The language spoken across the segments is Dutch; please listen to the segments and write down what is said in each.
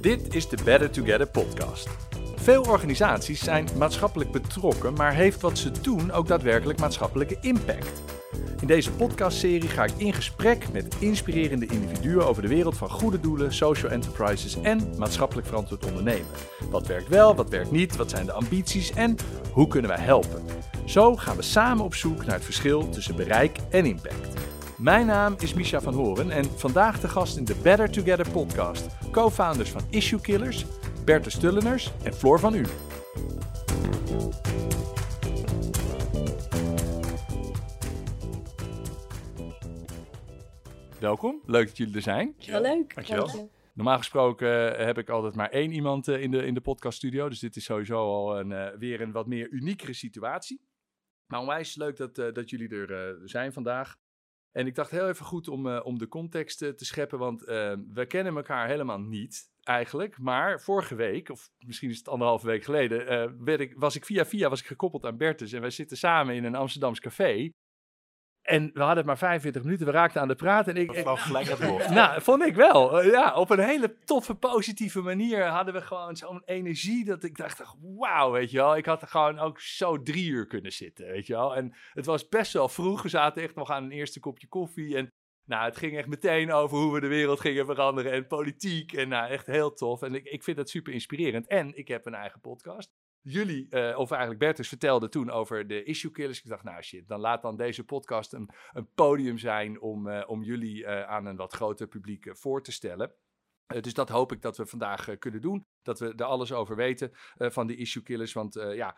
Dit is de Better Together podcast. Veel organisaties zijn maatschappelijk betrokken, maar heeft wat ze doen ook daadwerkelijk maatschappelijke impact? In deze podcastserie ga ik in gesprek met inspirerende individuen over de wereld van goede doelen, social enterprises en maatschappelijk verantwoord ondernemen. Wat werkt wel, wat werkt niet, wat zijn de ambities en hoe kunnen wij helpen? Zo gaan we samen op zoek naar het verschil tussen bereik en impact. Mijn naam is Misha van Horen en vandaag de gast in de Better Together podcast. Co-founders van Issue Killers, Bertus Stulleners en Floor van U. Welkom, leuk dat jullie er zijn. Wel leuk. Dankjewel. dank je. Normaal gesproken eh, heb ik altijd maar één iemand eh, in de, in de podcaststudio. Dus dit is sowieso al een, eh, weer een wat meer uniekere situatie. Maar onwijs leuk dat, dat jullie er eh, zijn vandaag. En ik dacht heel even goed om, eh, om de context eh, te scheppen. Want eh, we kennen elkaar helemaal niet eigenlijk. Maar vorige week, of misschien is het anderhalve week geleden, werd ik, was ik via via was ik gekoppeld aan Bertus. En wij zitten samen in een Amsterdams café. En we hadden het maar 45 minuten. We raakten aan de praat. En ik, Mevrouw gelijk het woord. nou, vond ik wel. Eh, ja, op een hele toffe, positieve manier hadden we gewoon zo'n energie dat ik dacht, wauw, weet je wel. Ik had er gewoon ook zo drie uur kunnen zitten, weet je wel. En het was best wel vroeg. We zaten echt nog aan een eerste kopje koffie. En nou, het ging echt meteen over hoe we de wereld gingen veranderen en politiek. En nou, echt heel tof. En ik, ik vind dat super inspirerend. En ik heb een eigen podcast. Jullie, eh, of eigenlijk Bertus, vertelde toen over de issue killers. Ik dacht, nou shit, dan laat dan deze podcast een, een podium zijn om, eh, om jullie eh, aan een wat groter publiek voor te stellen. Dus dat hoop ik dat we vandaag kunnen doen. Dat we er alles over weten van de issue killers. Want ja,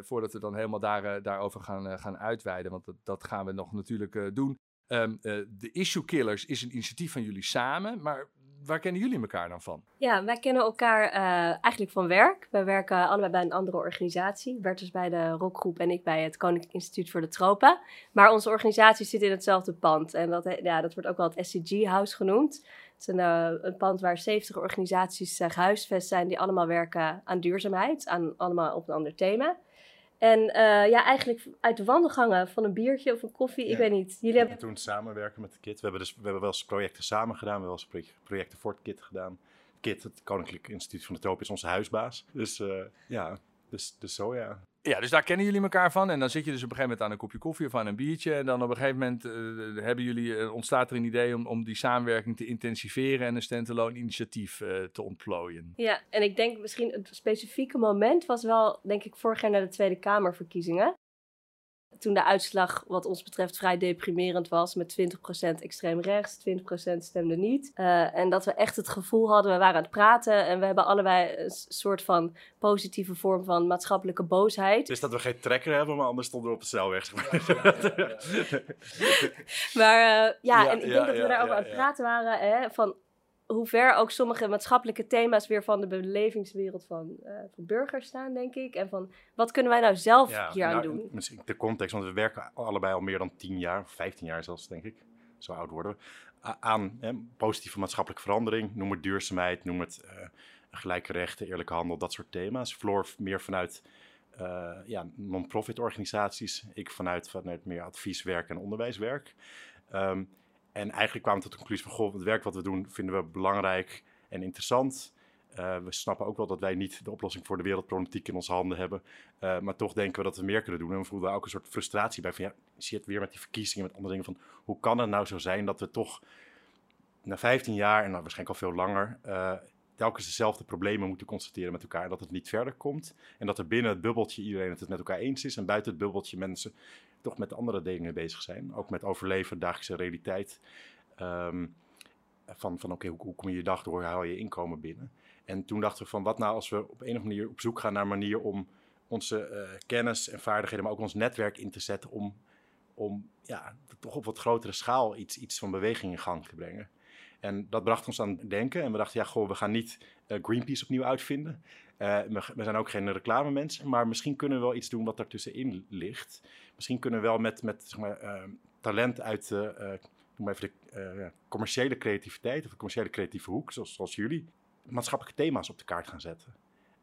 voordat we dan helemaal daar, daarover gaan, gaan uitweiden, want dat, dat gaan we nog natuurlijk doen. Ehm, eh, de issue killers is een initiatief van jullie samen, maar waar kennen jullie elkaar dan van? Ja, wij kennen elkaar eh, eigenlijk van werk. Wij werken allebei bij een andere organisatie. Bert is bij de rockgroep en ik bij het Koninklijk Instituut voor de Tropen. Maar onze organisatie zit in hetzelfde pand. En dat, ja, dat wordt ook wel het SCG House genoemd. Het is een, eh, een pand waar 70 organisaties uh, gehuisvest zijn die allemaal werken aan duurzaamheid. Aan, allemaal op een ander thema. En eh, ja, eigenlijk uit de wandelgangen van een biertje of een koffie, ik weet niet. Jullie hebben En toen samenwerken met de KIT. We hebben, dus, we hebben wel eens projecten samen gedaan. We hebben wel eens project- projecten voor het KIT gedaan. KIT, het Koninklijk Instituut van de Tropen, is onze huisbaas. Dus eh, ja, dus, dus zo ja. Ja, dus daar kennen jullie elkaar van. En dan zit je dus op een gegeven moment aan een kopje koffie of aan een biertje. En dan op een gegeven moment eh, hebben jullie, eh, ontstaat er een idee om, om die samenwerking te intensiveren en een standalone initiatief eh, te ontplooien. Ja, en ik denk misschien het specifieke moment was wel, denk ik, vorig jaar na de Tweede Kamerverkiezingen. Toen de uitslag, wat ons betreft, vrij deprimerend was. Met 20% extreem rechts, 20% stemde niet. Eh, en dat we echt het gevoel hadden, we waren aan het praten. En we hebben allebei een soort van positieve vorm van maatschappelijke boosheid. Dus dat we geen trekker hebben, maar anders stonden we op de snelweg. zeg maar. Maar eh, ja, Ja, en ik ja, denk dat we ja, daarover ja, aan het ja. praten waren. Hè, van hoe ver ook sommige maatschappelijke thema's weer van de belevingswereld van, eh, van burgers staan, denk ik. En van wat kunnen wij nou zelf Ja, hier aan nou, doen? Misschien de context, want we werken allebei al meer dan 10 jaar, of 15 jaar zelfs, denk ik. Zo oud worden we. Aan hè, positieve maatschappelijke verandering. Noem het duurzaamheid, noem het eh, gelijke rechten, eerlijke handel, dat soort thema's. Floor meer vanuit eh, ja, non-profit organisaties. Ik vanuit, vanuit meer advieswerk en onderwijswerk. Ehm, en eigenlijk kwamen we tot de conclusie van, goh, het werk wat we doen vinden we belangrijk en interessant. Eh, we snappen ook wel dat wij niet de oplossing voor de wereldproblematiek in onze handen hebben. Uh, maar toch denken we dat we meer kunnen doen. En we voelden ook een soort frustratie bij van ja, zie het weer met die verkiezingen, met andere dingen van hoe kan het nou zo zijn dat we toch na 15 jaar en nou waarschijnlijk al veel langer uh, telkens dezelfde problemen moeten constateren met elkaar. Dat het niet verder komt en dat er binnen het bubbeltje iedereen het met elkaar eens is en buiten het bubbeltje mensen toch met andere dingen bezig zijn. Ook met overleven, dagelijkse realiteit. Um, van van oké, hoe, hoe kom je je dag door, haal je inkomen binnen? En toen dachten we van wat nou als we op een of andere manier op zoek gaan naar een manier om onze uh, kennis en vaardigheden, maar ook ons netwerk in te zetten om, om ja, toch op wat grotere schaal iets, iets van beweging in gang te brengen. En dat bracht ons aan het denken. En we dachten, ja, goh, we gaan niet uh, Greenpeace opnieuw uitvinden. Uh, we zijn ook geen reclamemensen, maar misschien kunnen we wel iets doen wat daartussenin ligt. Misschien kunnen we wel met, met zeg maar, uh, talent uit de, noem maar even de commerciële creativiteit of de commerciële creatieve hoek, zoals, zoals jullie, maatschappelijke thema's op de kaart gaan zetten.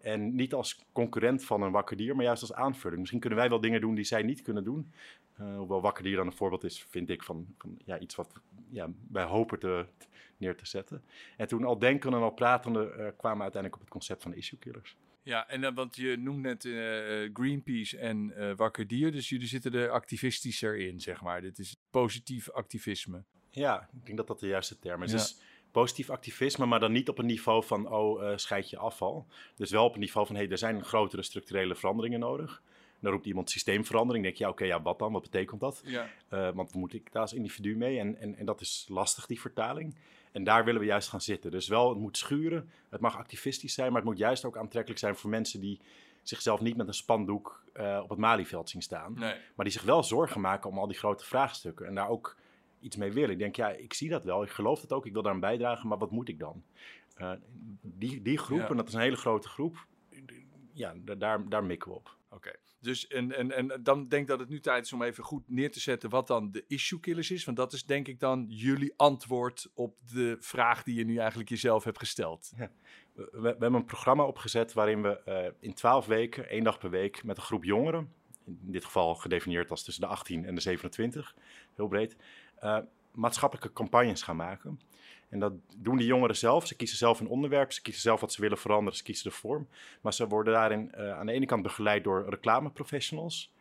En niet als concurrent van een wakker dier, maar juist als aanvulling. Misschien kunnen wij wel dingen doen die zij niet kunnen doen. Hoewel wakker dier dan een voorbeeld is, vind ik, van, van ja, iets wat ja, wij hopen te, neer te zetten. En toen al denkende en al pratende kwamen we uiteindelijk op het concept van issue killers. Ja, en dan, want je noemt net Greenpeace en Wakker Dier, dus jullie zitten er activistischer in, zeg maar. Dit is positief activisme. Ja, ik denk dat dat de juiste term is. Dus positief activisme, maar dan niet op een niveau van, oh, uh, scheid je afval. Dus wel op een niveau van, hé, hey, er zijn grotere structurele veranderingen nodig. Dan roept iemand systeemverandering. denk je, ja, oké, ja, wat dan? Wat betekent dat? Ja. Uh, want moet ik daar als individu mee? En, en, en dat is lastig, die vertaling. En daar willen we juist gaan zitten. Dus wel, het moet schuren. Het mag activistisch zijn, maar het moet juist ook aantrekkelijk zijn voor mensen die zichzelf niet met een spandoek uh, op het Malieveld zien staan. Nee. Maar die zich wel zorgen maken om al die grote vraagstukken. En daar ook iets mee willen. Ik denk, ja, ik zie dat wel, ik geloof het ook, ik wil daar aan bijdragen, maar wat moet ik dan? Uh, die, die groep, en dat is een hele grote groep, ja, daar, daar mikken we op. Oké, dus en, en, en dan denk ik dat het nu tijd is om even goed neer te zetten wat dan de issue killers is. Want dat is denk ik dan jullie antwoord op de vraag die je nu eigenlijk jezelf hebt gesteld. Ja. We, hebben een programma opgezet waarin we uh, in twaalf weken, één dag per week, met een groep jongeren, in dit geval gedefinieerd als tussen de 18 en de 27, heel breed, uh, maatschappelijke campagnes gaan maken. En dat doen die jongeren zelf. Ze kiezen zelf een onderwerp, ze kiezen zelf wat ze willen veranderen, ze kiezen de vorm. Maar ze worden daarin uh, aan de ene kant begeleid door reclameprofessionals.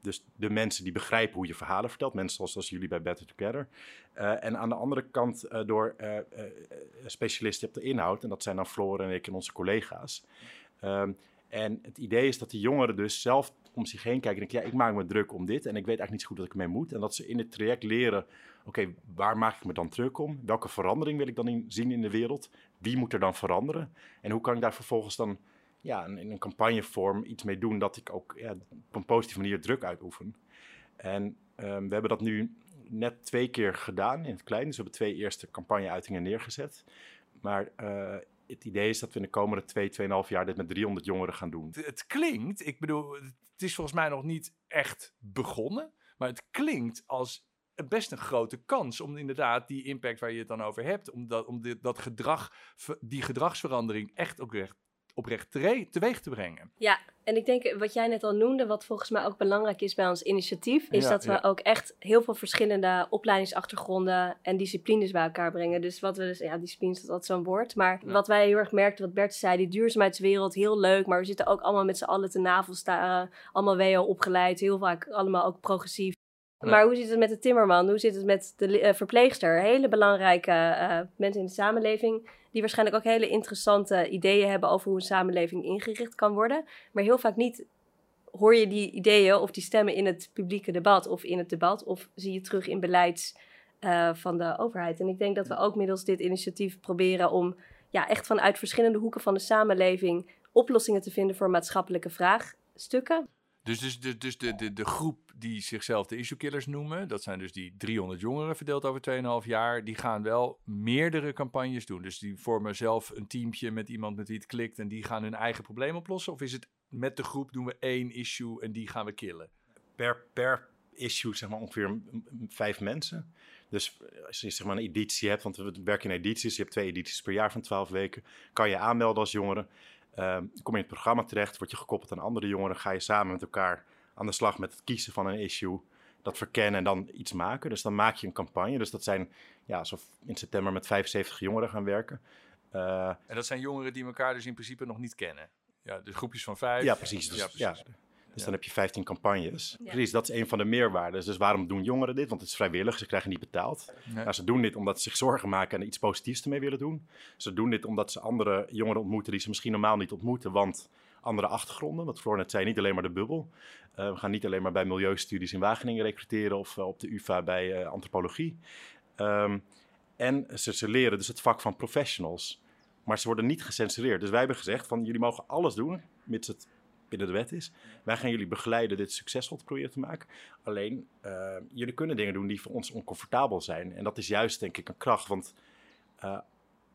Dus de mensen die begrijpen hoe je verhalen vertelt, mensen zoals, zoals jullie bij Better Together. Uh, en aan de andere kant uh, door specialisten op de inhoud. En dat zijn dan Floor en ik en onze collega's. Ehm, en het idee is dat die jongeren dus zelf om zich heen kijken en denken, ja, ik maak me druk om dit en ik weet eigenlijk niet zo goed wat ik mee moet. En dat ze in het traject leren, oké, waar maak ik me dan druk om? Welke verandering wil ik dan zien in de wereld? Wie moet er dan veranderen? En hoe kan ik daar vervolgens dan ja, in een campagnevorm iets mee doen dat ik ook op een positieve manier druk uitoefen? En um, we hebben dat nu net twee keer gedaan in het klein. Dus we hebben twee eerste campagneuitingen neergezet. Maar uh, het idee is dat we in de komende twee, tweeënhalf jaar dit met 300 jongeren gaan doen. Het klinkt, ik bedoel, het is volgens mij nog niet echt begonnen, maar het klinkt als best een grote kans om inderdaad die impact waar je het dan over hebt, om dat, om dit, dat gedrag, die gedragsverandering echt ook recht oprecht teweeg te brengen. Ja, en ik denk wat jij net al noemde, wat volgens mij ook belangrijk is bij ons initiatief, is dat we ook echt heel veel verschillende opleidingsachtergronden en disciplines bij elkaar brengen. Dus wat we dus, ja, disciplines is altijd zo'n woord, maar wat wij heel erg merkten, wat Bert zei, die duurzaamheidswereld, heel leuk, maar we zitten ook allemaal met z'n allen te navelstaren, allemaal WO opgeleid, heel vaak allemaal ook progressief. Maar hoe zit het met de timmerman? Hoe zit het met de uh, verpleegster? Hele belangrijke uh, mensen in de samenleving die waarschijnlijk ook hele interessante ideeën hebben over hoe een samenleving ingericht kan worden. Maar heel vaak niet hoor je die ideeën of die stemmen in het publieke debat of in het debat of zie je terug in beleid uh, van de overheid. En ik denk dat we ook middels dit initiatief proberen om ja, echt vanuit verschillende hoeken van de samenleving oplossingen te vinden voor maatschappelijke vraagstukken. Dus, dus, dus, dus de, de, de groep die zichzelf de issue killers noemen, dat zijn dus die 300 jongeren verdeeld over 2,5 jaar, die gaan wel meerdere campagnes doen. Dus die vormen zelf een teampje met iemand met wie het klikt en die gaan hun eigen probleem oplossen. Of is het met de groep doen we één issue en die gaan we killen? Per, per issue zeg maar ongeveer vijf mensen. Dus als je zeg maar een editie hebt, want we werken in edities, je hebt twee edities per jaar van 12 weken, kan je aanmelden als jongere. Uh, kom je in het programma terecht, word je gekoppeld aan andere jongeren, ga je samen met elkaar aan de slag met het kiezen van een issue, dat verkennen en dan iets maken. Dus dan maak je een campagne. Dus dat zijn, ja, alsof in september met 75 jongeren gaan werken. Uh, en dat zijn jongeren die elkaar dus in principe nog niet kennen. Ja, dus groepjes van vijf. Ja, precies. Dus, ja, precies. Ja. Dus dan heb je 15 campagnes. Precies, dat is een van de meerwaarden. Dus waarom doen jongeren dit? Want het is vrijwillig, ze krijgen niet betaald. Nou, ze doen dit omdat ze zich zorgen maken en iets positiefs ermee willen doen. Ze doen dit omdat ze andere jongeren ontmoeten die ze misschien normaal niet ontmoeten. Want andere achtergronden, wat Floor net zei, niet alleen maar de bubbel. Uh, we gaan niet alleen maar bij milieustudies in Wageningen recruteren of uh, op de UvA bij uh, antropologie. Um, en ze, ze leren dus het vak van professionals. Maar ze worden niet gecensureerd. Dus wij hebben gezegd van jullie mogen alles doen, mits het binnen de wet is. Wij gaan jullie begeleiden dit succesvol te proberen te maken. Alleen, uh, jullie kunnen dingen doen die voor ons oncomfortabel zijn. En dat is juist, denk ik, een kracht. Want uh,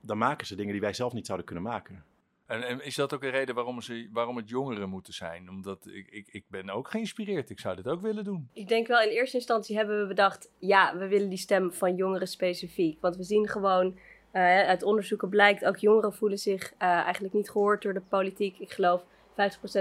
dan maken ze dingen die wij zelf niet zouden kunnen maken. En, en, is dat ook een reden waarom, ze, waarom het jongeren moeten zijn? Omdat ik, ik, ik ben ook geïnspireerd. Ik zou dit ook willen doen. Ik denk wel in eerste instantie hebben we bedacht... ja, we willen die stem van jongeren specifiek. Want we zien gewoon... Uh, uit onderzoeken blijkt ook jongeren voelen zich uh, eigenlijk niet gehoord door de politiek. Ik geloof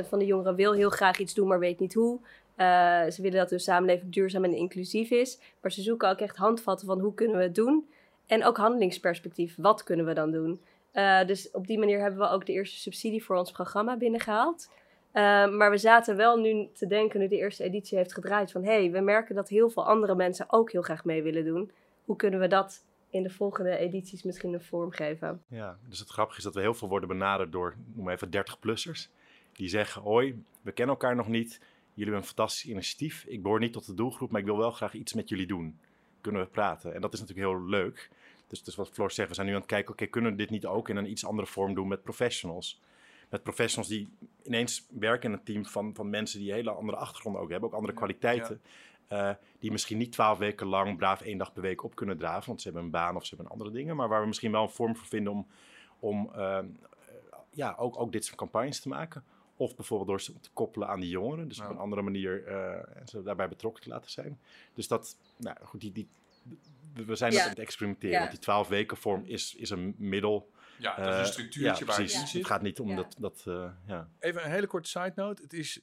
50% van de jongeren wil heel graag iets doen, maar weet niet hoe. Eh, ze willen dat de samenleving duurzaam en inclusief is. Maar ze zoeken ook echt handvatten van hoe kunnen we het doen. En ook handelingsperspectief. Wat kunnen we dan doen? Uh, dus op die manier hebben we ook de eerste subsidie voor ons programma binnengehaald. Uh, maar we zaten wel nu te denken, nu de eerste editie heeft gedraaid, van hé, hey, we merken dat heel veel andere mensen ook heel graag mee willen doen. Hoe kunnen we dat in de volgende edities misschien een vorm geven? Ja, dus het grappige is dat we heel veel worden benaderd door, noem even 30-plussers. Die zeggen, hoi, we kennen elkaar nog niet, jullie hebben een fantastisch initiatief. Ik behoor niet tot de doelgroep, maar ik wil wel graag iets met jullie doen. Kunnen we praten? En dat is natuurlijk heel leuk. Dus, dus wat Floor zegt, we zijn nu aan het kijken, oké, kunnen we dit niet ook in een iets andere vorm doen met professionals? Met professionals die ineens werken in een team van, van mensen die een hele andere achtergronden ook hebben, ook andere kwaliteiten. Uh, die misschien niet twaalf weken lang braaf één dag per week op kunnen draven, want ze hebben een baan of ze hebben andere dingen, maar waar we misschien wel een vorm voor vinden om, om uh, ja, ook, ook dit soort campagnes te maken. Of bijvoorbeeld door ze te koppelen aan die jongeren, dus op een andere manier uh, ze daarbij betrokken te laten zijn. Dus dat, nou goed, die, die, we zijn ja. aan het experimenteren. Ja. Want die 12 weken vorm is, is een middel. Ja, dat is een structuurtje uh, waar je in zit. Het gaat niet om dat... dat uh, ja. Even een hele korte side note. Het is,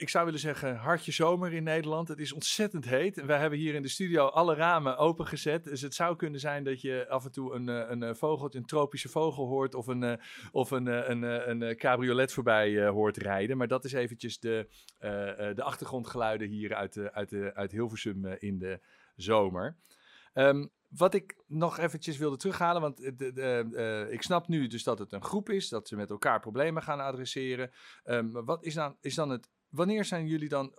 ik zou willen zeggen, hartje zomer in Nederland. Het is ontzettend heet. Wij hebben hier in de studio alle ramen opengezet. Dus het zou kunnen zijn dat je af en toe een, een, een vogel, een tropische vogel hoort. Of een, of een, een, een, cabriolet voorbij hoort rijden. Maar dat is eventjes de, de achtergrondgeluiden hier uit, uit, uit Hilversum in de zomer. Um, wat ik nog eventjes wilde terughalen, want de, de, ik snap nu dus dat het een groep is, dat ze met elkaar problemen gaan adresseren. Um, wat is dan, is dan het, wanneer zijn jullie dan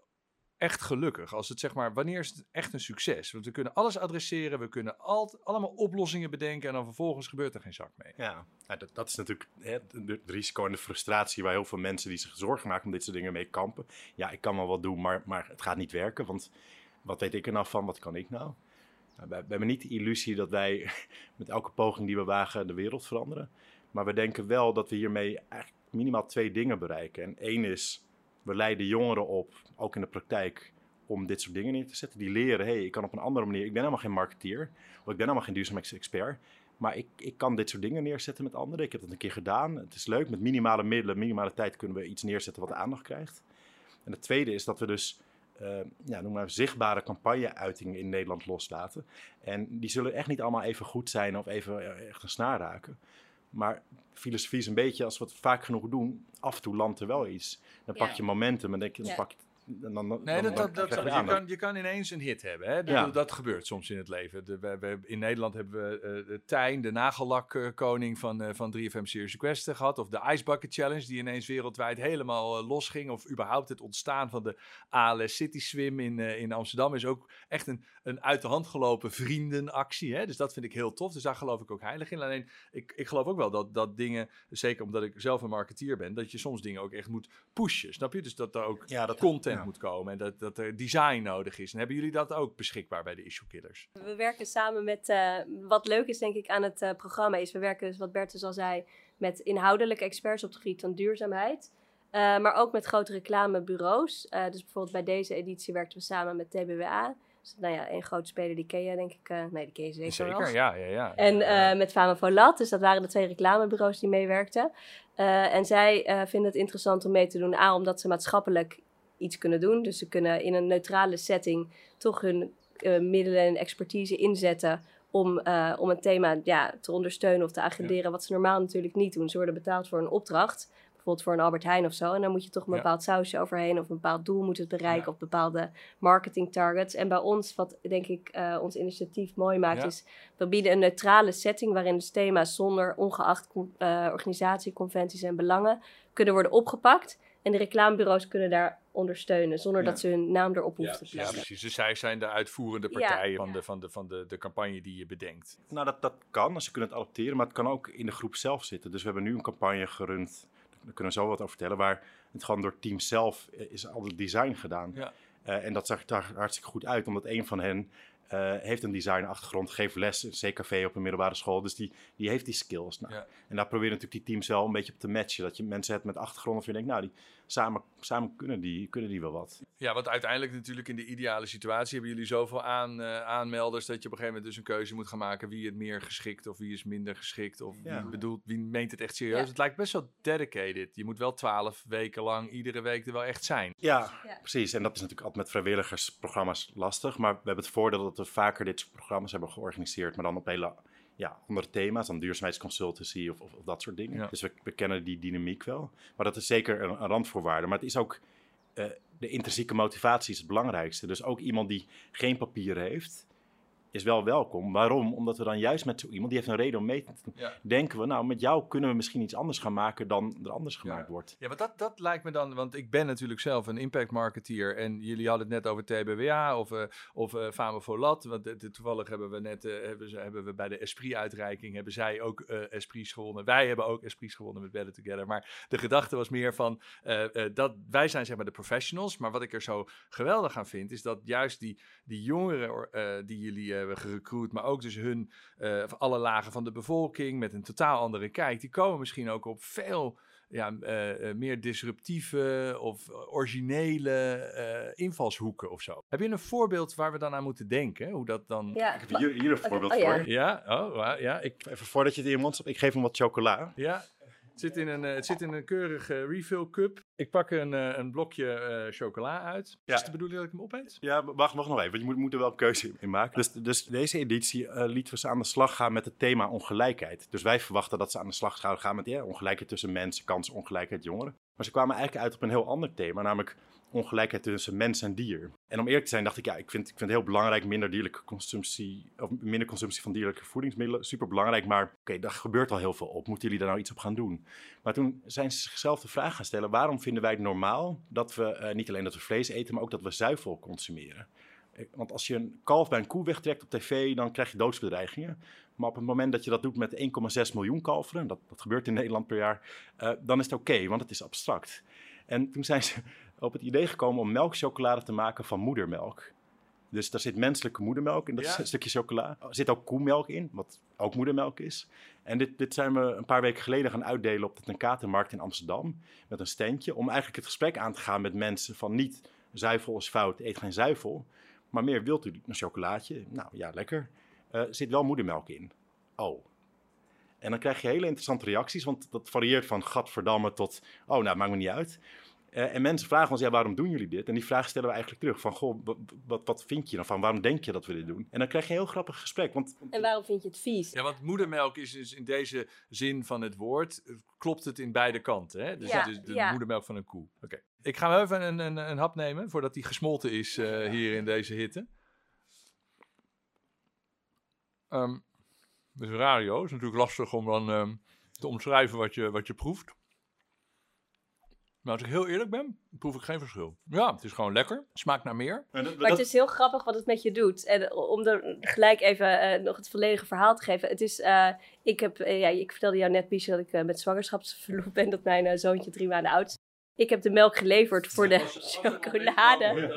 echt gelukkig? Als het zeg maar, wanneer is het echt een succes? Want we kunnen alles adresseren, we kunnen al, allemaal oplossingen bedenken en dan vervolgens gebeurt er geen zak mee. Ja, dat, dat is natuurlijk het risico en de frustratie waar heel veel mensen die zich zorgen maken om dit soort dingen mee kampen. Ja, ik kan wel wat doen, maar, maar het gaat niet werken, want wat weet ik er nou van, wat kan ik nou? We, we hebben niet de illusie dat wij met elke poging die we wagen de wereld veranderen. Maar we denken wel dat we hiermee eigenlijk minimaal twee dingen bereiken. En één is, we leiden jongeren op, ook in de praktijk, om dit soort dingen neer te zetten. Die leren, hey, ik kan op een andere manier, ik ben helemaal geen marketeer, of ik ben helemaal geen duurzaamheidsexpert. Maar ik, ik kan dit soort dingen neerzetten met anderen. Ik heb dat een keer gedaan. Het is leuk. Met minimale middelen, minimale tijd kunnen we iets neerzetten wat aandacht krijgt. En het tweede is dat we dus uh, ja, noem maar zichtbare campagne-uitingen in Nederland loslaten. En die zullen echt niet allemaal even goed zijn of even echt een snaar raken. Maar filosofie is een beetje, als we het vaak genoeg doen, af en toe landt er wel iets. Dan pak je momentum en denk dan pak je dan, dan, nee, dat, dat, dat, je, kan, je kan ineens een hit hebben. Hè? Dat, ja. dat gebeurt soms in het leven. De, we, we, in Nederland hebben we uh, Tijn, de nagellakkoning van, uh, van 3FM Serious Request gehad. Of de Ice Bucket Challenge, die ineens wereldwijd helemaal uh, losging. Of überhaupt het ontstaan van de ALS City Swim in, in Amsterdam is ook echt een, een uit de hand gelopen vriendenactie. Hè? Dus dat vind ik heel tof. Dus daar geloof ik ook heilig in. Alleen, ik, ik geloof ook wel dat, dat dingen, zeker omdat ik zelf een marketeer ben, dat je soms dingen ook echt moet pushen. Snap je? Dus dat er ook ja, dat, content ja. moet komen en dat, dat er design nodig is. En hebben jullie dat ook beschikbaar bij de Issue Killers? We werken samen met, uh, wat leuk is denk ik aan het uh, programma is, we werken dus wat Bertus al zei, met inhoudelijke experts op het gebied van duurzaamheid. Uh, maar ook met grote reclamebureaus. dus bijvoorbeeld bij deze editie werkten we samen met TBWA. Dus, nou ja, een grote speler die ken je denk ik. Uh, nee, die ken je zeker Zeker, wel. ja, ja, ja. En uh, met Fama Volat, dus dat waren de twee reclamebureaus die meewerkten. Uh, en zij vinden het interessant om mee te doen. A, omdat ze maatschappelijk iets kunnen doen. Dus ze kunnen in een neutrale setting toch hun middelen en expertise inzetten om, uh, om een thema ja, te ondersteunen of te agenderen, ja. wat ze normaal natuurlijk niet doen. Ze worden betaald voor een opdracht, bijvoorbeeld voor een Albert Heijn of zo. En dan moet je toch een bepaald ja. sausje overheen of een bepaald doel moet het bereiken of bepaalde marketing targets. En bij ons, wat denk ik uh, ons initiatief mooi maakt, is we bieden een neutrale setting waarin de thema's zonder ongeacht organisatie, conventies en belangen kunnen worden opgepakt. En de reclamebureaus kunnen daar ondersteunen, zonder ja. dat ze hun naam erop hoeven ja, te plaatsen. Ja, precies. Dus zij zijn de uitvoerende partijen ja. van, de, van, de, van de, de campagne die je bedenkt. Nou, dat, dat kan, ze kunnen het adopteren, maar het kan ook in de groep zelf zitten. Dus we hebben nu een campagne gerund, daar kunnen we zo wat over vertellen, waar het gewoon door het team zelf is al het design gedaan. Uh, en dat zag er hartstikke goed uit, omdat een van hen eh, heeft een designachtergrond, geeft les in CKV op een middelbare school. Dus die, die heeft die skills. Nou, Ja. En daar proberen natuurlijk die teams wel een beetje op te matchen. Dat je mensen hebt met achtergronden van je denkt, nou, die, samen, samen kunnen, die, kunnen die wel wat. Ja, want uiteindelijk natuurlijk in de ideale situatie hebben jullie zoveel aan, eh, aanmelders dat je op een gegeven moment dus een keuze moet gaan maken wie het meer geschikt of wie is minder geschikt of Ja. wie bedoelt, wie meent het echt serieus. Ja. Het lijkt best wel dedicated. Je moet wel twaalf weken lang iedere week er wel echt zijn. Ja, Ja. precies. En dat is natuurlijk altijd met vrijwilligersprogramma's lastig. Maar we hebben het voordeel dat we vaker dit soort programma's hebben georganiseerd. Maar dan op hele ja, andere thema's, dan duurzaamheidsconsultancy of, of, of dat soort dingen. Ja. Dus we, we kennen die dynamiek wel. Maar dat is zeker een, een randvoorwaarde. Maar het is ook, eh, de intrinsieke motivatie is het belangrijkste. Dus ook iemand die geen papieren heeft, is wel welkom. Waarom? Omdat we dan juist met zo iemand, die heeft een reden om mee te. Ja. Denken we, nou, met jou kunnen we misschien iets anders gaan maken dan er anders Ja. gemaakt wordt. Ja, want dat, dat lijkt me dan, want ik ben natuurlijk zelf een impact marketeer en jullie hadden het net over TBWA of, eh of eh Fame Volat. Want eh, toevallig hebben we net, eh, hebben, ze, hebben we bij de Esprit-uitreiking, hebben zij ook Esprits gewonnen. Wij hebben ook Esprits gewonnen met Better Together. Maar de gedachte was meer van, dat wij zijn zeg maar de professionals. Maar wat ik er zo geweldig aan vind, is dat juist die, die jongeren die jullie hebben gerecruit, maar ook dus hun, eh, van alle lagen van de bevolking met een totaal andere kijk, die komen misschien ook op veel ja, eh, eh, meer disruptieve of originele eh, invalshoeken of zo. Heb je een voorbeeld waar we dan aan moeten denken? Hoe dat dan... Ja, Ik heb hier, hier een voorbeeld oh voor. Ja, oh, ja, ik, Even voordat je het in je mond stopt, ik geef hem wat chocola. ja. Het zit in een, eh, het zit in een keurige refill cup. Ik pak een, eh, een blokje eh, chocola uit. Ja. Is het de bedoeling dat ik hem opeet? Ja, wacht, wacht nog even, want je moet, moet er wel een keuze in maken. Dus, dus deze editie eh, lieten we ze aan de slag gaan met het thema ongelijkheid. Dus wij verwachten dat ze aan de slag zouden gaan met ja, ongelijkheid tussen mensen, kansongelijkheid jongeren. Maar ze kwamen eigenlijk uit op een heel ander thema, namelijk ongelijkheid tussen mens en dier. En om eerlijk te zijn dacht ik, ja, ik vind, ik vind het heel belangrijk minder dierlijke consumptie, of minder consumptie van dierlijke voedingsmiddelen, super belangrijk. Maar oké, daar gebeurt al heel veel op. Moeten jullie daar nou iets op gaan doen? Maar toen zijn ze zichzelf de vraag gaan stellen: waarom vinden wij het normaal dat we eh, niet alleen dat we vlees eten, maar ook dat we zuivel consumeren? Eh, Want als je een kalf bij een koe wegtrekt op tv, dan krijg je doodsbedreigingen. Maar op het moment dat je dat doet met 1,6 miljoen kalveren, dat, dat gebeurt in Nederland per jaar, eh, dan is het oké, want het is abstract. En toen zijn ze op het idee gekomen om melkchocolade te maken van moedermelk. Dus daar zit menselijke moedermelk in, dat Ja. is een stukje chocola. Er zit ook koemelk in, wat ook moedermelk is. En dit, dit zijn we een paar weken geleden gaan uitdelen op de Tenkatenmarkt in Amsterdam. Met een standje. Om eigenlijk het gesprek aan te gaan met mensen van niet zuivel is fout, eet geen zuivel. Maar meer wilt u een chocolaatje? Nou ja, lekker. Eh, Er zit wel moedermelk in. Oh. En dan krijg je hele interessante reacties, want dat varieert van gadverdamme tot, oh nou, maakt me niet uit. Eh, en mensen vragen ons, ja, waarom doen jullie dit? En die vraag stellen we eigenlijk terug, van, goh, wat, wat, vind je dan van? Waarom denk je dat we dit doen? En dan krijg je een heel grappig gesprek, want En waarom vind je het vies? Ja, want moedermelk is dus in deze zin van het woord, eh, klopt het in beide kanten. Hè? Dus Ja, het is de ja. moedermelk van een koe. Oké. Ik ga wel even een, een, een hap nemen voordat die gesmolten is eh, hier in deze hitte. Ehm dus radio is natuurlijk lastig om dan ehm, te omschrijven wat je, wat je proeft. Maar als ik heel eerlijk ben, proef ik geen verschil. Ja, het is gewoon lekker. Smaakt naar meer. Dat- Maar dat- het is heel grappig wat het met je doet. En om er gelijk even eh, nog het volledige verhaal te geven. Het is, eh, ik, heb, eh, ja, ik vertelde jou net, Biesje, dat ik eh, met zwangerschapsverlof ben. Dat mijn zoontje drie maanden oud is. Ik heb de melk geleverd voor de chocolade.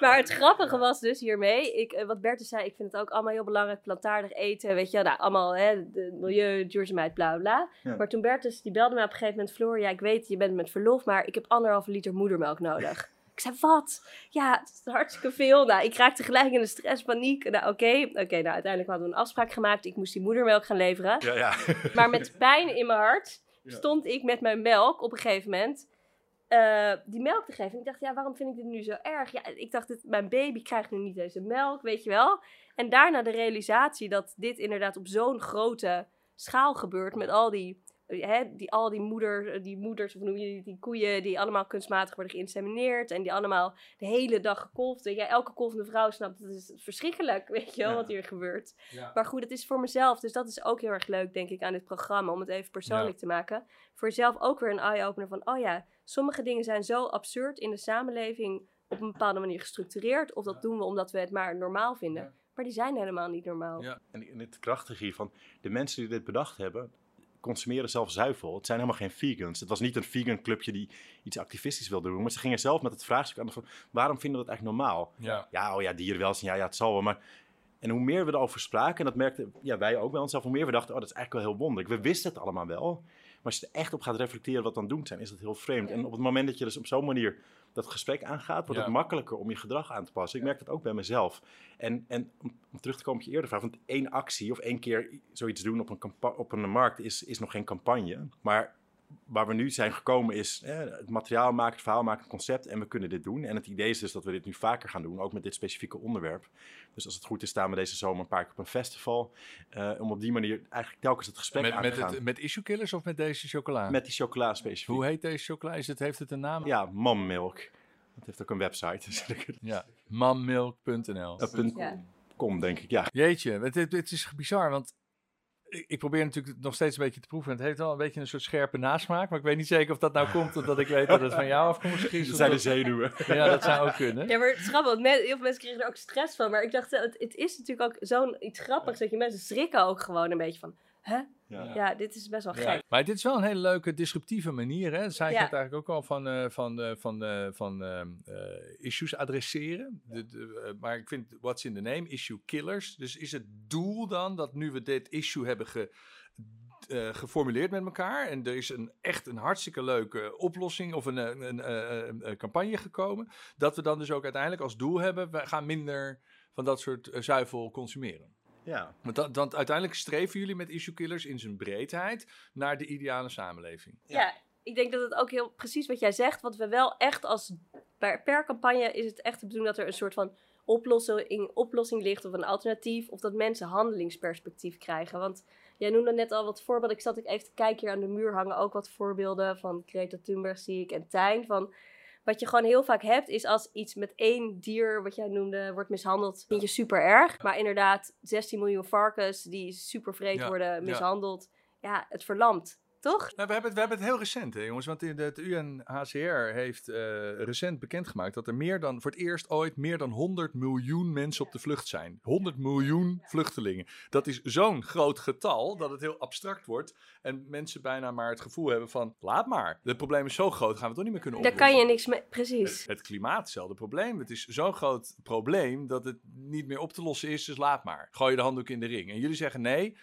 Maar het grappige was dus hiermee, ik, eh, wat Bertus zei, ik vind het ook allemaal heel belangrijk, plantaardig eten, weet je, nou, allemaal hè, de milieu, duurzaamheid, bla bla. Ja. Maar toen Bertus, die belde me op een gegeven moment, Floor, ja, ik weet, je bent met verlof, maar ik heb anderhalve liter moedermelk nodig. Ik zei, wat? Ja, het is hartstikke veel. Nou, ik raakte gelijk in de stress, paniek. Nou, oké. Oké, nou, uiteindelijk hadden we een afspraak gemaakt. Ik moest die moedermelk gaan leveren. Ja, ja. Maar met pijn in mijn hart stond ik met mijn melk op een gegeven moment eh, die melk te geven. En ik dacht, ja, waarom vind ik dit nu zo erg? Ja, ik dacht, dit, mijn baby krijgt nu niet deze melk, weet je wel. En daarna de realisatie dat dit inderdaad op zo'n grote schaal gebeurt met al die, hè, die, al die, moeder, die moeders, of hoe noem je die, die koeien, die allemaal kunstmatig worden geïnsemineerd en die allemaal de hele dag gekolfd. Weet je, elke kolfende vrouw snapt, dat is verschrikkelijk, weet je wel, Ja. wat hier gebeurt. Ja. Maar goed, het is voor mezelf. Dus dat is ook heel erg leuk, denk ik, aan dit programma. Om het even persoonlijk te maken. Voor jezelf ook weer een eye-opener van... Oh ja, sommige dingen zijn zo absurd in de samenleving... op een bepaalde manier gestructureerd. Of dat doen we omdat we het maar normaal vinden. Ja. Maar die zijn helemaal niet normaal. Ja. En, en het krachtige hiervan, de mensen die dit bedacht hebben, consumeren zelf zuivel. Het zijn helemaal geen vegans. Het was niet een vegan clubje die iets activistisch wilde doen, maar ze gingen zelf met het vraagstuk aan de van, waarom vinden we dat eigenlijk normaal? Ja. Ja, oh ja, dierenwelzijn, ja, ja, het zal wel, maar En hoe meer we erover spraken, en dat merkten ja, wij ook bij onszelf, hoe meer we dachten, oh, dat is eigenlijk wel heel wonderlijk. We wisten het allemaal wel. Maar als je er echt op gaat reflecteren wat het doen zijn, is dat heel vreemd. En op het moment dat je dus op zo'n manier dat gesprek aangaat, wordt Ja. het makkelijker om je gedrag aan te passen. Ik merk dat ook bij mezelf. En, en om, terug te komen op je eerder vraag, want één actie of één keer zoiets doen op een, op een markt is, is nog geen campagne. Maar waar we nu zijn gekomen is eh, het materiaal maken, het verhaal maken, het concept en we kunnen dit doen. En het idee is dus dat we dit nu vaker gaan doen, ook met dit specifieke onderwerp. Dus als het goed is staan we deze zomer een paar keer op een festival. eh, om op die manier eigenlijk telkens het gesprek Met, aan met, te gaan. het, met issue killers of met deze chocola? met die chocola specifiek. Hoe heet deze chocola? Is het, heeft het een naam? Ja, Mommilk. Dat heeft ook een website. Dus Ja, mammilk.nl. Ja. com, denk ik. Ja, Jeetje, het, het, het is bizar, want ik, probeer natuurlijk nog steeds een beetje te proeven. Het heeft wel een beetje een soort scherpe nasmaak, maar ik weet niet zeker of dat nou komt omdat ik weet dat het van jou afkomstig is. dat zijn de zenuwen. Ja, dat zou ook kunnen. Ja, maar het is grappig, want heel veel mensen kregen er ook stress van. Maar ik dacht, eh, het, het is natuurlijk ook zo'n iets grappigs dat je mensen schrikken ook gewoon een beetje van... Hè? Ja. Ja, dit is best wel Ja. gek. Maar dit is wel een hele leuke disruptieve manier. Hè? Ja. net eigenlijk ook al van, eh, van, eh, van, eh, van eh, eh, issues adresseren. De, de, maar ik vind what's in the name, issue killers. Dus is het doel dan dat nu we dit issue hebben ge, eh, geformuleerd met elkaar en er is een, echt een hartstikke leuke oplossing of een, een, een, eh, een, een campagne gekomen, dat we dan dus ook uiteindelijk als doel hebben, we gaan minder van dat soort zuivel consumeren. Ja. Want dan uiteindelijk streven jullie met issue killers in zijn breedheid naar de ideale samenleving. Ja. ik denk dat het ook heel precies wat jij zegt. Wat we wel echt als per, per campagne is het echt de bedoeling dat er een soort van oplossing, oplossing ligt of een alternatief. Of dat mensen handelingsperspectief krijgen. Want jij noemde net al wat voorbeelden. Ik zat ik even te kijken hier aan de muur hangen ook wat voorbeelden van Greta Thunberg zie ik en Tijn. Van wat je gewoon heel vaak hebt is als iets met één dier, wat jij noemde, wordt mishandeld, vind je super erg. Maar inderdaad, 16 miljoen varkens die super vreed worden mishandeld. Ja, het verlamt. Toch? Nou, we, hebben het, we hebben het heel recent, hè, jongens. Want het UNHCR heeft eh, recent bekendgemaakt dat er meer dan, voor het eerst ooit, meer dan 100 miljoen mensen op de vlucht zijn. 100 miljoen vluchtelingen. Dat is zo'n groot getal dat het heel abstract wordt. En mensen bijna maar het gevoel hebben van, laat maar. Het probleem is zo groot, gaan we het toch niet meer kunnen Daar oplossen. kan je niks mee. Precies. Het, het klimaat, hetzelfde probleem. Het is zo'n groot probleem dat het niet meer op te lossen is, dus laat maar. Gooi je de handdoek in de ring. En jullie zeggen nee,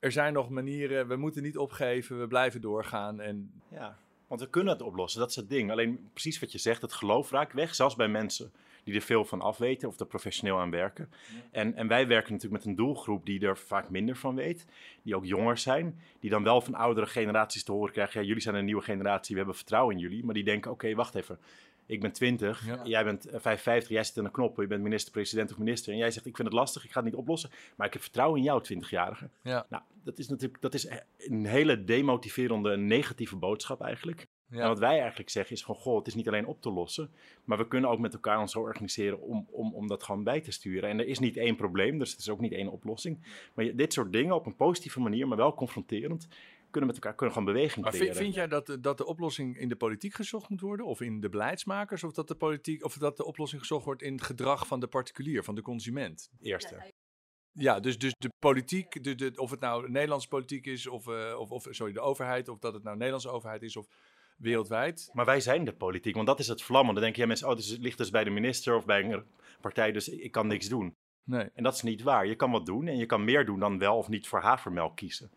er zijn nog manieren, we moeten niet opgeven, we blijven doorgaan. En Ja, want we kunnen het oplossen, dat is het ding. Alleen precies wat je zegt, het geloof raakt weg, zelfs bij mensen die er veel van afweten of er professioneel aan werken. En, en wij werken natuurlijk met een doelgroep die er vaak minder van weet, die ook jonger zijn, die dan wel van oudere generaties te horen krijgen, ja, jullie zijn een nieuwe generatie, we hebben vertrouwen in jullie, maar die denken, oké, wacht even. Ik ben 20, Ja. jij bent eh, 55, jij zit aan de knoppen, je bent minister-president of minister. En jij zegt, ik vind het lastig, ik ga het niet oplossen, maar ik heb vertrouwen in jou, 20-jarige. ja, Nou, dat is natuurlijk dat is een hele demotiverende, negatieve boodschap eigenlijk. En ja. wat wij eigenlijk zeggen is van, goh, het is niet alleen op te lossen, maar we kunnen ook met elkaar ons zo organiseren om, om, om dat gewoon bij te sturen. En er is niet één probleem, dus het is ook niet één oplossing. Maar dit soort dingen op een positieve manier, maar wel confronterend, kunnen met elkaar kunnen gewoon beweging Maar creëren. vind, vind jij dat, de- dat de oplossing in de politiek gezocht moet worden? Of in de beleidsmakers? Of dat de, politiek, of dat de oplossing gezocht wordt in het gedrag van de particulier, van de consument? Eerste. Ja, dus, dus de politiek, de, de, of het nou Nederlandse politiek is, of, eh, of, of sorry, de overheid, of dat het nou Nederlandse overheid is, of wereldwijd. Maar wij zijn de politiek, want dat is het vlammen. Dan denken ja, mensen, oh, dus het ligt dus bij de minister of bij een partij, dus ik kan niks doen. Nee. En dat is niet waar. Je kan wat doen en je kan meer doen dan wel of niet voor havermelk kiezen.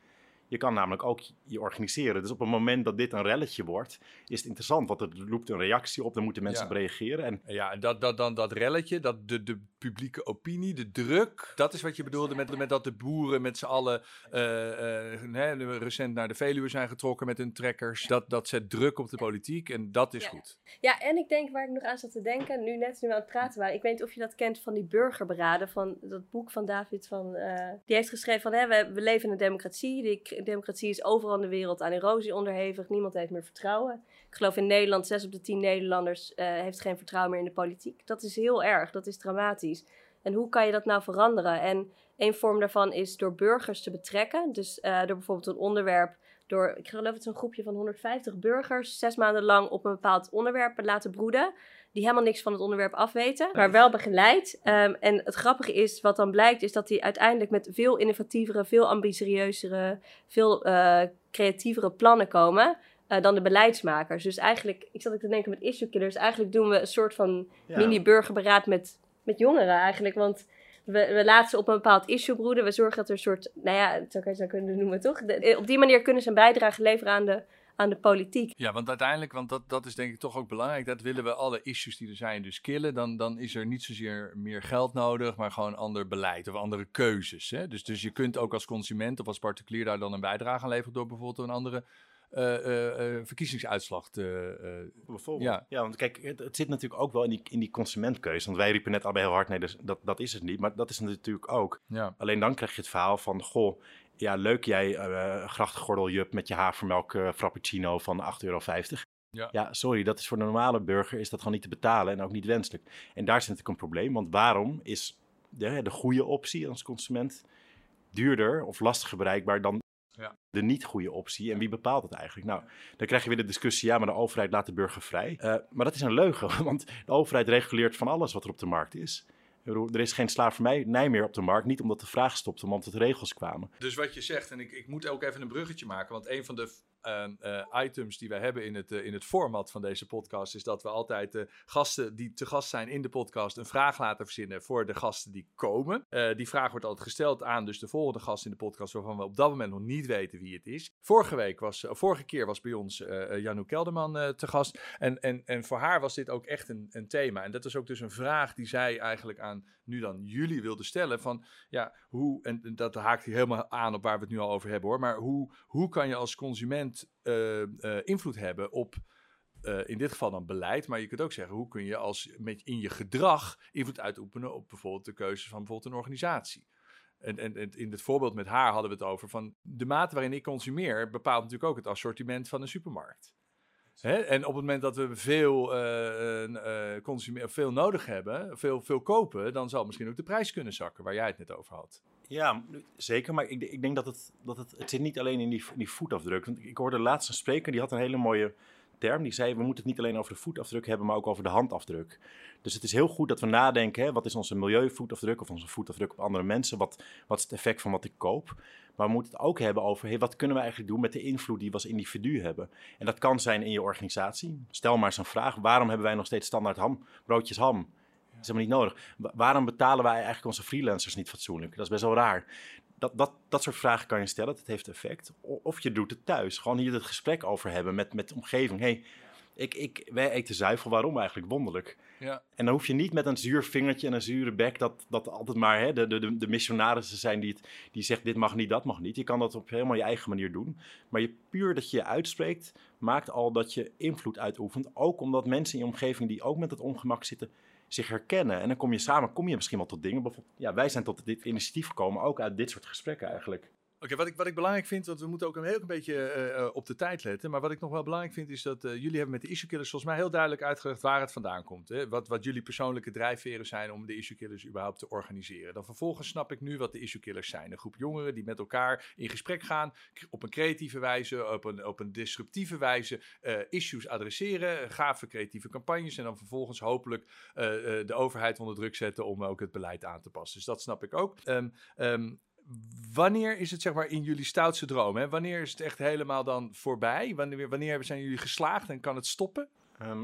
Je kan namelijk ook je organiseren. Dus op het moment dat dit een relletje wordt, is het interessant, want er roept een reactie op, dan moeten mensen Ja. op reageren. En Ja, en dat, dat, dan dat relletje, dat de, de publieke opinie, de druk, dat is wat je bedoelde met, met dat de boeren met z'n allen eh, eh, hè, recent naar de Veluwe zijn getrokken met hun trekkers. Dat, dat zet druk op de politiek en dat is Ja. goed. Ja, en ik denk waar ik nog aan zat te denken, nu net nu we aan het praten waren. Ik weet niet of je dat kent van die burgerberaden, van dat boek van David. Van, eh, die heeft geschreven van, hè, we, we leven in een democratie. Die democratie is overal in de wereld aan erosie onderhevig. Niemand heeft meer vertrouwen. Ik geloof in Nederland, 6 op de 10 Nederlanders eh, heeft geen vertrouwen meer in de politiek. Dat is heel erg, dat is dramatisch. En hoe kan je dat nou veranderen? En een vorm daarvan is door burgers te betrekken. Dus eh, door bijvoorbeeld een onderwerp door, ik geloof het is een groepje van 150 burgers, zes maanden lang op een bepaald onderwerp laten broeden. Die helemaal niks van het onderwerp afweten, maar wel begeleid. Ehm, en het grappige is, wat dan blijkt, is dat die uiteindelijk met veel innovatievere, veel ambitieuzere, veel eh, creatievere plannen komen. eh, dan de beleidsmakers. Dus eigenlijk, ik zat ook te denken met issue killers. Eigenlijk doen we een soort van ja, mini-burgerberaad met, met jongeren eigenlijk. Want We, we laten ze op een bepaald issue broeden. We zorgen dat er een soort, nou ja, zo kan je het kunnen noemen toch? De- op die manier kunnen ze een bijdrage leveren aan de, aan de politiek. Ja, want uiteindelijk, want dat, dat is denk ik toch ook belangrijk, dat willen we alle issues die er zijn dus killen, dan, dan is er niet zozeer meer geld nodig, maar gewoon ander beleid of andere keuzes. Hè? Dus, dus je kunt ook als consument of als particulier daar dan een bijdrage aan leveren door bijvoorbeeld een andere eh, eh, eh, verkiezingsuitslag te... eh, Bijvoorbeeld. Ja. Ja. want kijk, het, het zit natuurlijk ook wel in die, in die consumentkeuze. Want wij riepen net allebei heel hard, nee, dus dat, dat is het niet. Maar dat is het natuurlijk ook. ja. Alleen dan krijg je het verhaal van, goh, ja, leuk jij eh grachtgordeljup met je havermelk eh, frappuccino van 8,50 euro. Ja. ja, sorry, dat is voor de normale burger is dat gewoon niet te betalen en ook niet wenselijk. En daar zit natuurlijk een probleem, want waarom is de, de goede optie als consument duurder of lastiger bereikbaar dan Ja. de niet goede optie? En wie bepaalt het eigenlijk? Nou, dan krijg je weer de discussie, ja, maar de overheid laat de burger vrij. Eh, maar dat is een leugen, want de overheid reguleert van alles wat er op de markt is. Er is geen slavernij meer op de markt, niet omdat de vraag stopte, maar omdat de regels kwamen. Dus wat je zegt, en ik, ik moet ook even een bruggetje maken, want een van de eh, eh, items die wij hebben in het, eh, in het format van deze podcast is dat we altijd de gasten die te gast zijn in de podcast een vraag laten verzinnen voor de gasten die komen. Die vraag wordt altijd gesteld aan dus de volgende gast in de podcast waarvan we op dat moment nog niet weten wie het is. Vorige week was, vorige keer was bij ons Janouk Kelderman te gast en, en, en voor haar was dit ook echt een, een thema. En dat is ook dus een vraag die zij eigenlijk aan nu dan jullie wilde stellen van ja, hoe, en dat haakt helemaal aan op waar we het nu al over hebben hoor, maar hoe, hoe kan je als consument eh, eh, invloed hebben op, eh, in dit geval dan beleid, maar je kunt ook zeggen, hoe kun je als met, in je gedrag invloed uitoefenen op bijvoorbeeld de keuzes van bijvoorbeeld een organisatie. En, en, en in het voorbeeld met haar hadden we het over van de mate waarin ik consumeer bepaalt natuurlijk ook het assortiment van een supermarkt. Hè? En op het moment dat we veel, consume- veel nodig hebben, veel, veel kopen, dan zal misschien ook de prijs kunnen zakken, waar jij het net over had. Ja, zeker. Maar ik, ik denk dat het, dat het, het zit niet alleen in die, in die voetafdruk. Want ik hoorde laatst een spreker, die had een hele mooie term. Die zei, we moeten het niet alleen over de voetafdruk hebben, maar ook over de handafdruk. Dus het is heel goed dat we nadenken, hè, wat is onze milieuvoetafdruk of onze voetafdruk op andere mensen? Wat, wat is het effect van wat ik koop? Maar we moeten het ook hebben over, wat kunnen we eigenlijk doen met de invloed die we als individu hebben? En dat kan zijn in je organisatie. Stel maar eens een vraag, waarom hebben wij nog steeds standaard ham, broodjes ham? Dat is helemaal niet nodig. Wa- waarom betalen wij eigenlijk onze freelancers niet fatsoenlijk? Dat is best wel raar. Dat, dat, dat soort vragen kan je stellen, dat heeft effect. Of je doet het thuis. Gewoon hier het gesprek over hebben met, met de omgeving. hey, ik, ik, wij eten zuivel, waarom eigenlijk? Wonderlijk. Ja. En dan hoef je niet met een zuur vingertje en een zure bek... dat, dat altijd maar hè, de, de, de- de missionarissen zijn die, het, die zegt... dit mag niet, dat mag niet. Je kan dat op helemaal je eigen manier doen. Maar je, puur dat je je uitspreekt... maakt al dat je invloed uitoefent. Ook omdat mensen in je omgeving die ook met het ongemak zitten... zich herkennen. En dan kom je samen, kom je misschien wel tot dingen. Bijvoorbeeld, ja, wij zijn tot dit initiatief gekomen, ook uit dit soort gesprekken eigenlijk. Oké, wat, ik, wat ik belangrijk vind, want we moeten ook een heel beetje eh, eh, op de tijd letten. Maar wat ik nog wel belangrijk vind, is dat eh, jullie hebben met de issue killers volgens mij heel duidelijk uitgelegd waar het vandaan komt. Hè? Wat, wat jullie persoonlijke drijfveren zijn om de issue killers überhaupt te organiseren. Dan vervolgens snap ik nu wat de issue killers zijn. Een groep jongeren die met elkaar in gesprek gaan, op een creatieve wijze, op een, op een disruptieve wijze, issues adresseren, gave creatieve campagnes en dan vervolgens hopelijk de overheid onder druk zetten om ook het beleid aan te passen. Dus dat snap ik ook. Ehm, Wanneer is het zeg maar in jullie stoutste droom? Hè? Wanneer is het echt helemaal dan voorbij? Wanneer, wanneer zijn jullie geslaagd en kan het stoppen? Ehm,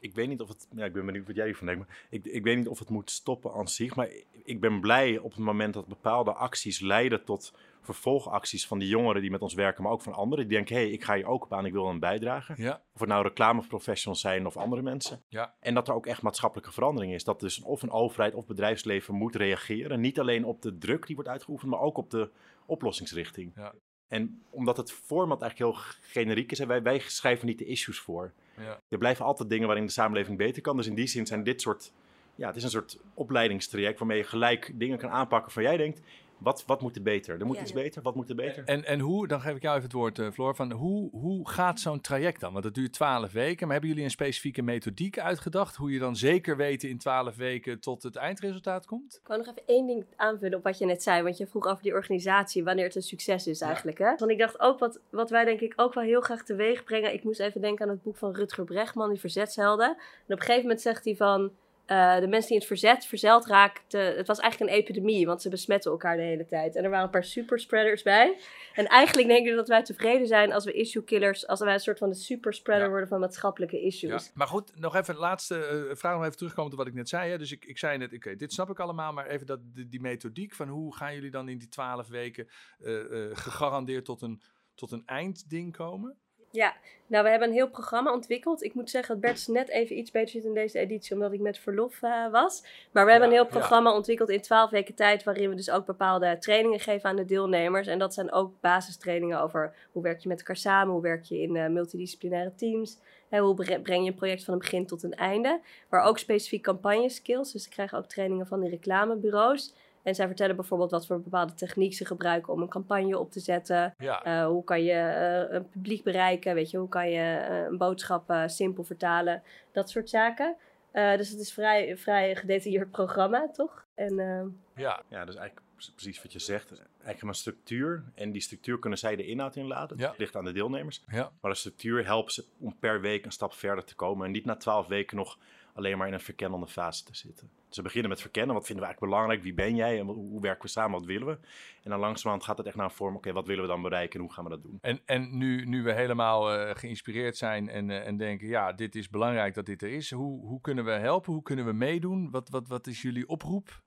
ik weet niet of het. Ja, ik ben benieuwd wat jij ervan denkt. Maar ik, ik weet niet of het moet stoppen aan zich. Maar ik ben blij op het moment dat bepaalde acties leiden tot vervolgacties van die jongeren die met ons werken, maar ook van anderen. Die denken: hé, hey, ik ga hier ook op aan, ik wil een bijdrage. Ja. Of het nou reclameprofessionals zijn of andere mensen. Ja. En dat er ook echt maatschappelijke verandering is. Dat dus of een overheid of bedrijfsleven moet reageren. Niet alleen op de druk die wordt uitgeoefend, maar ook op de oplossingsrichting. Ja. En omdat het format eigenlijk heel generiek is, en wij, wij schrijven niet de issues voor. Ja. Er blijven altijd dingen waarin de samenleving beter kan. Dus in die zin zijn dit soort, ja, het is een soort opleidingstraject waarmee je gelijk dingen kan aanpakken van jij denkt, wat, wat moet er beter? Er moet Ja. iets beter, wat moet er beter? En, en hoe, dan geef ik jou even het woord, eh, Floor, van hoe, hoe gaat zo'n traject dan? Want het duurt twaalf weken, maar hebben jullie een specifieke methodiek uitgedacht? Hoe je dan zeker weten in twaalf weken tot het eindresultaat komt? Ik wou nog even één ding aanvullen op wat je net zei. Want je vroeg over die organisatie, wanneer het een succes is eigenlijk. Hè? Want ik dacht ook, wat, wat wij denk ik ook wel heel graag teweeg brengen. Ik moest even denken aan het boek van Rutger Bregman, die Verzetshelden. En op een gegeven moment zegt hij van... eh, de mensen die in het verzet verzeld raakten, het was eigenlijk een epidemie, want ze besmetten elkaar de hele tijd. En er waren een paar superspreaders bij. En eigenlijk denk ik dat wij tevreden zijn als we issue killers, als wij een soort van de superspreader Ja. worden van maatschappelijke Ja. issues. Maar goed, nog even een laatste eh, vraag, nog even terugkomen op wat ik net zei. Hè. Dus ik, ik zei net, oké, dit snap ik allemaal, maar even dat, die, die methodiek van hoe gaan jullie dan in die twaalf weken eh, gegarandeerd tot een, tot een eindding komen? Ja, nou we hebben een heel programma ontwikkeld. Ik moet zeggen dat Bert net even iets beter zit in deze editie, omdat ik met verlof eh, was. Maar we hebben Ja, een heel ja. programma ontwikkeld in 12 weken tijd, waarin we dus ook bepaalde trainingen geven aan de deelnemers. En dat zijn ook basistrainingen over hoe werk je met elkaar samen, hoe werk je in eh, multidisciplinaire teams. Hè, hoe bre- breng je een project van een begin tot een einde. Maar ook specifiek campagne skills. Dus ze krijgen ook trainingen van die reclamebureaus. En zij vertellen bijvoorbeeld wat voor bepaalde techniek ze gebruiken om een campagne op te zetten. Ja, Uh, hoe kan je uh, een publiek bereiken? Weet je, hoe kan je uh, een boodschap uh, simpel vertalen? Dat soort zaken. Uh, dus het is vrij, vrij gedetailleerd programma, toch? En, uh, ja. Ja, dus eigenlijk precies wat je zegt. Eigenlijk een structuur. En die structuur kunnen zij de inhoud inladen. Ja. Dat ligt aan de deelnemers. Ja. Maar de structuur helpt ze om per week een stap verder te komen. En niet na twaalf weken nog alleen maar in een verkennende fase te zitten. Dus we beginnen met verkennen. Wat vinden we eigenlijk belangrijk? Wie ben jij? En hoe werken we samen? Wat willen we? En dan langzamerhand gaat het echt naar een vorm. Oké, okay, wat willen we dan bereiken en hoe gaan we dat doen? En, en nu, nu we helemaal uh, geïnspireerd zijn en, uh, en denken, ja, dit is belangrijk dat dit er is. Hoe, hoe kunnen we helpen? Hoe kunnen we meedoen? Wat, wat, wat is jullie oproep?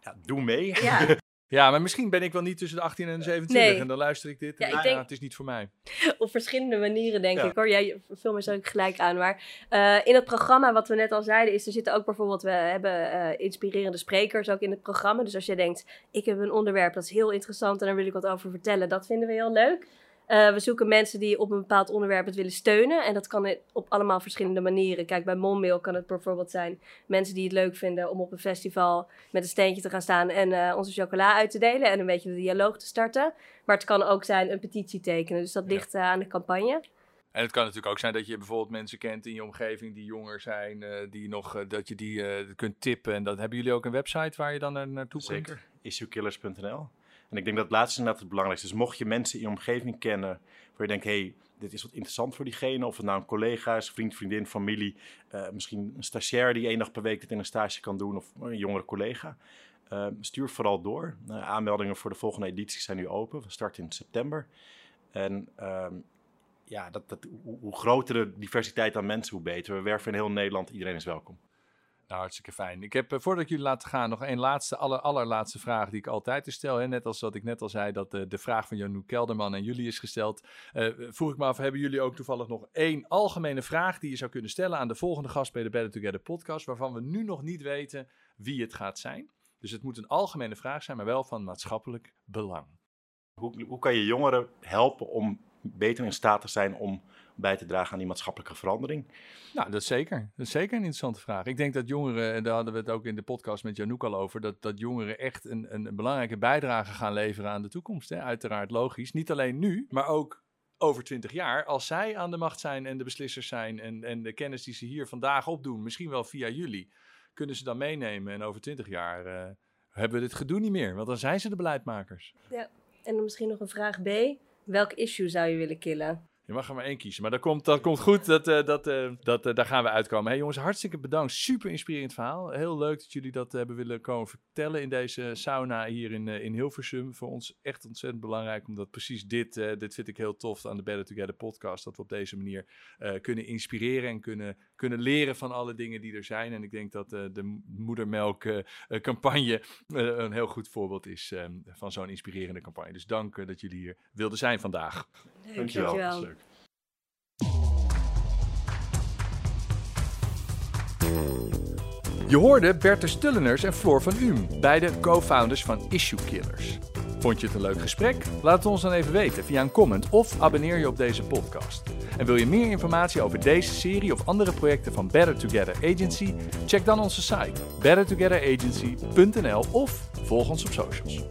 Ja, doe mee. Ja. Ja, maar misschien ben ik wel niet tussen de 18 en de 27 Nee. en dan luister ik dit. Ja, en ja, denk- het is niet voor mij. op verschillende manieren, denk Ja. ik hoor. Jij vul me zo gelijk aan. Maar eh, in het programma, wat we net al zeiden, is er zitten ook bijvoorbeeld, we hebben eh, inspirerende sprekers ook in het programma. Dus als je denkt, ik heb een onderwerp dat is heel interessant en daar wil ik wat over vertellen, dat vinden we heel leuk. Eh, we zoeken mensen die op een bepaald onderwerp het willen steunen. En dat kan op allemaal verschillende manieren. Kijk, bij Monmail kan het bijvoorbeeld zijn mensen die het leuk vinden om op een festival met een steentje te gaan staan en eh, onze chocola uit te delen en een beetje de dialoog te starten. Maar het kan ook zijn een petitie tekenen. Dus dat Ja. ligt eh, aan de campagne. En het kan natuurlijk ook zijn dat je bijvoorbeeld mensen kent in je omgeving die jonger zijn, eh, die nog, dat je die eh, kunt tippen. En dat hebben jullie ook een website waar je dan naar, naartoe kunt? Zeker. Issuekillers.nl. En ik denk dat het laatste inderdaad het belangrijkste is. Mocht je mensen in je omgeving kennen waar je denkt, hey, dit is wat interessant voor diegene. Of het nou een collega is, vriend, vriendin, familie. eh, misschien een stagiair die één dag per week dit in een stage kan doen. Of een jongere collega. Eh, stuur vooral door. Eh, aanmeldingen voor de volgende editie zijn nu open. We starten in september. En ehm, ja, dat, dat, hoe, hoe groter de diversiteit aan mensen, hoe beter. We werven in heel Nederland. Iedereen is welkom. Nou, hartstikke fijn. Ik heb, eh, voordat ik jullie laat gaan, nog een laatste, aller, allerlaatste vraag die ik altijd stel. Hè? Net als wat ik net al zei, dat eh, de vraag van Janouk Kelderman aan jullie is gesteld. Eh, vroeg ik me af, hebben jullie ook toevallig nog één algemene vraag die je zou kunnen stellen aan de volgende gast bij de Better Together podcast, waarvan we nu nog niet weten wie het gaat zijn? Dus het moet een algemene vraag zijn, maar wel van maatschappelijk belang. Hoe, hoe kan je jongeren helpen om beter in staat te zijn om bij te dragen aan die maatschappelijke verandering? Nou, dat is zeker. Dat is zeker een interessante vraag. Ik denk dat jongeren, en daar hadden we het ook in de podcast met Janouk al over, dat, dat jongeren echt een, een, belangrijke bijdrage gaan leveren aan de toekomst. Hè? Uiteraard logisch. Niet alleen nu, maar ook over twintig jaar, als zij aan de macht zijn en de beslissers zijn en, en de kennis die ze hier vandaag opdoen, misschien wel via jullie, kunnen ze dan meenemen. En over twintig jaar eh, hebben we dit gedoe niet meer, want dan zijn ze de beleidmakers. En dan misschien nog een vraag B. Welk issue zou je willen killen? Je mag er maar één kiezen, maar dat komt, dat komt goed. Dat, eh, dat, eh, dat, eh, daar gaan we uitkomen. Hey jongens, hartstikke bedankt. Super inspirerend verhaal. Heel leuk dat jullie dat hebben willen komen vertellen in deze sauna hier in, in Hilversum. Voor ons echt ontzettend belangrijk, omdat precies dit, eh, dit vind ik heel tof aan de Better Together podcast. Dat we op deze manier eh, kunnen inspireren en kunnen, kunnen leren van alle dingen die er zijn. En ik denk dat eh, de moedermelk campagne eh, een heel goed voorbeeld is van zo'n inspirerende campagne. Dus dank dat jullie hier wilden zijn vandaag. Leuk, Dankjewel. Je hoorde Berthe Stulleners en Floor van Uhm, beide co-founders van Issue Killers. Vond je het een leuk gesprek? Laat het ons dan even weten via een comment of abonneer je op deze podcast. En wil je meer informatie over deze serie of andere projecten van Better Together Agency? Check dan onze site bettertogetheragency.nl of volg ons op socials.